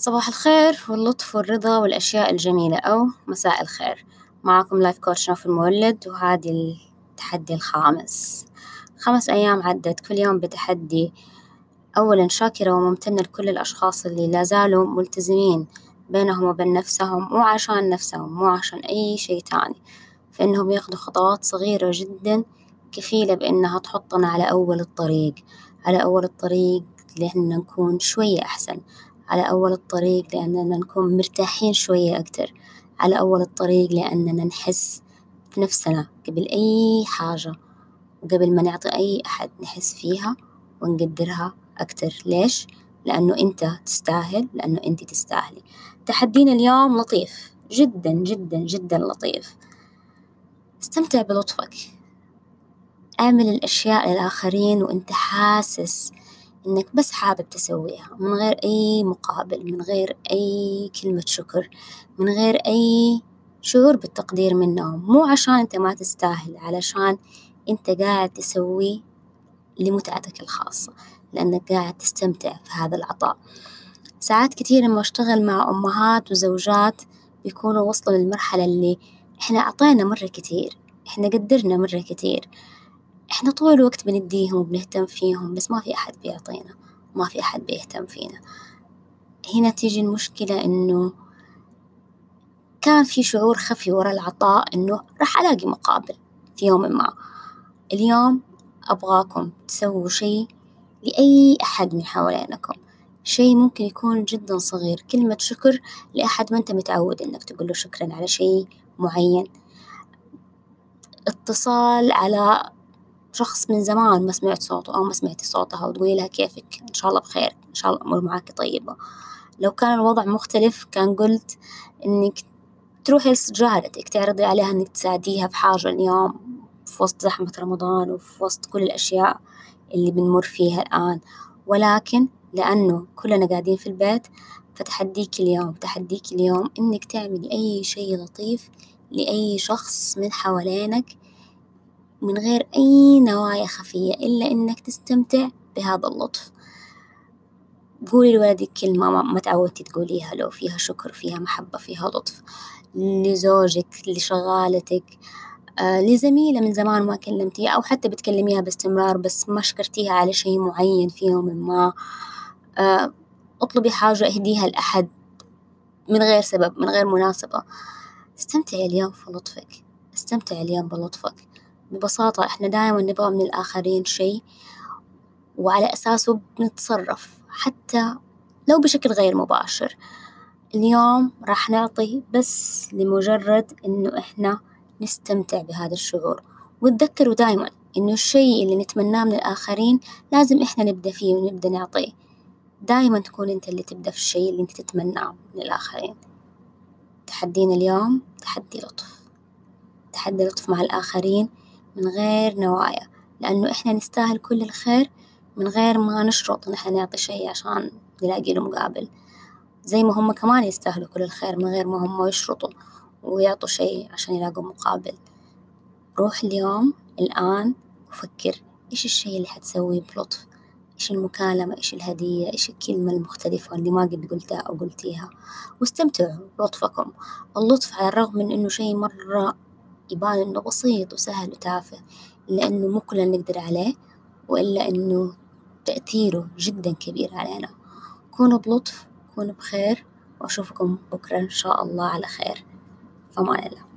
صباح الخير واللطف والرضا والأشياء الجميلة أو مساء الخير. معكم لايف كوتش نوف المولد وهذه التحدي الخامس. خمس أيام عدت كل يوم بتحدي. أولا شاكرة وممتنة لكل الأشخاص اللي لا زالوا ملتزمين بينهم وبين نفسهم مو عشان نفسهم مو عشان أي شي تاني. فإنهم ياخدوا خطوات صغيرة جدا كفيلة بإنها تحطنا على أول الطريق على أول الطريق لإحنا نكون شوية أحسن. على أول الطريق لأننا نكون مرتاحين شوية أكتر. على أول الطريق لأننا نحس في نفسنا قبل أي حاجة وقبل ما نعطي أي أحد نحس فيها ونقدرها أكتر. ليش؟ لأنه أنت تستاهل لأنه أنت تستاهلي. تحدينا اليوم لطيف جدا جدا جدا لطيف. استمتع بلطفك. اعمل الأشياء للآخرين وأنت حاسس إنك بس حابب تسويها من غير أي مقابل من غير أي كلمة شكر من غير أي شعور بالتقدير منهم. مو عشان أنت ما تستاهل علشان أنت قاعد تسوي لمتعتك الخاصة لأنك قاعد تستمتع في هذا العطاء. ساعات كتير لما أشتغل مع أمهات وزوجات بيكونوا وصلوا للمرحلة اللي إحنا أعطينا مرة كتير إحنا قدرنا مرة كتير. إحنا طول الوقت بنديهم وبنهتم فيهم بس ما في أحد بيعطينا ما في أحد بيهتم فينا. هنا تيجي المشكلة إنه كان في شعور خفي ورا العطاء إنه راح ألاقي مقابل في يوم ما. اليوم أبغاكم تسووا شي لأي أحد من حوالينكم. شي ممكن يكون جدا صغير كلمة شكر لأحد ما أنت متعود إنك تقول له شكرا على شي معين. اتصال على شخص من زمان ما سمعت صوته أو ما سمعتي صوتها وتقولي لها كيفك؟ إن شاء الله بخير إن شاء الله الأمور معاكي طيبة. لو كان الوضع مختلف كان قلت إنك تروحي لجارتك تعرضي عليها إنك تساعديها في حاجة اليوم في وسط زحمة رمضان وفي وسط كل الأشياء اللي بنمر فيها الآن. ولكن لأنه كلنا قاعدين في البيت فتحديك اليوم تحديك اليوم إنك تعملي أي شي لطيف لأي شخص من حوالينك من غير أي نوايا خفية إلا إنك تستمتع بهذا اللطف. قولي لولدك كلمة ما تعودتي تقوليها لو فيها شكر فيها محبة فيها لطف. لزوجك لشغالتك آه لزميلة من زمان ما كلمتيها أو حتى بتكلميها باستمرار بس ما شكرتيها على شيء معين في يوم ما. آه اطلبي حاجة اهديها لأحد من غير سبب من غير مناسبة. استمتعي اليوم في لطفك. استمتعي اليوم بلطفك. ببساطة إحنا دايما نبغى من الآخرين شي وعلى أساسه بنتصرف حتى لو بشكل غير مباشر. اليوم راح نعطي بس لمجرد إنه إحنا نستمتع بهذا الشعور. وتذكروا دايما إنه الشي اللي نتمناه من الآخرين لازم إحنا نبدأ فيه ونبدأ نعطيه. دايما تكون أنت اللي تبدأ في الشي اللي أنت تتمناه من الآخرين. تحدينا اليوم تحدي لطف. تحدي لطف مع الآخرين من غير نوايا لأنه إحنا نستاهل كل الخير من غير ما نشرط إن إحنا نعطي شي عشان نلاقي له مقابل. زي ما هم كمان يستاهلوا كل الخير من غير ما هم يشرطوا ويعطوا شي عشان يلاقوا مقابل. روح اليوم الآن وفكر إيش الشي اللي حتسويه بلطف؟ إيش المكالمة؟ إيش الهدية؟ إيش الكلمة المختلفة اللي ما قد قلتها أو قلتيها؟ واستمتعوا بلطفكم. اللطف على الرغم من إنه شي مرة يبان إنه بسيط وسهل وتافه إلا إنه مو كلنا نقدر عليه وإلا إنه تأثيره جدا كبير علينا. كونوا بلطف كونوا بخير وأشوفكم بكرة إن شاء الله على خير. فمان الله